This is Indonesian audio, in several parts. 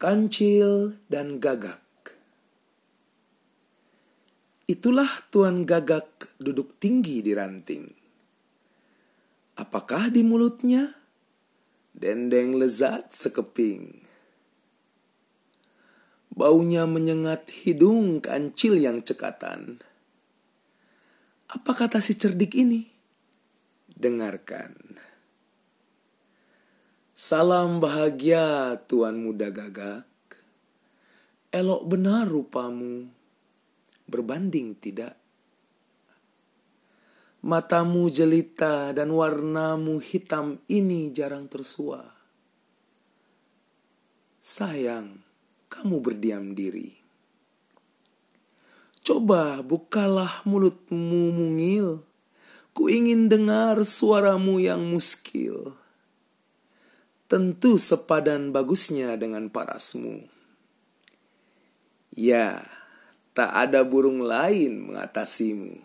kancil, dan gagak. Itulah Tuan Gagak duduk tinggi di ranting. Apakah di mulutnya? Dendeng lezat sekeping. Baunya menyengat hidung kancil yang cekatan. Apa kata si cerdik ini? Dengarkan. Salam bahagia Tuan Muda Gagak. Elok benar rupamu, berbanding tidak. Matamu jelita dan warnamu hitam ini jarang tersua. Sayang, kamu berdiam diri. Coba bukalah mulutmu mungil. Ku ingin dengar suaramu yang muskil. Tentu sepadan bagusnya dengan parasmu. Ya, tak ada burung lain mengatasimu.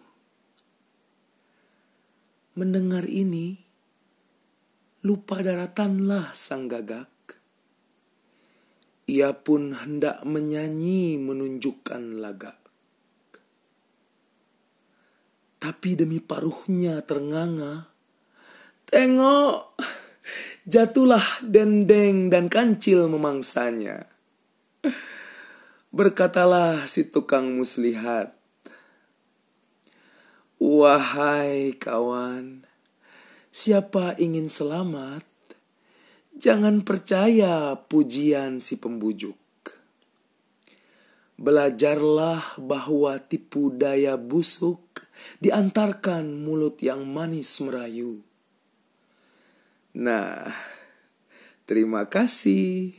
Mendengar ini, lupa daratanlah sang gagak. Ia pun hendak menyanyi menunjukkan lagak. Tapi demi paruhnya ternganga. Tengok, jatuhlah dendeng dan kancil memangsanya. Berkatalah si tukang muslihat. Wahai kawan, siapa ingin selamat, jangan percaya pujian si pembujuk. Belajarlah bahwa tipu daya busuk diantarkan mulut yang manis merayu. Nah, terima kasih.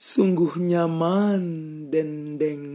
Sungguh nyaman dendengmu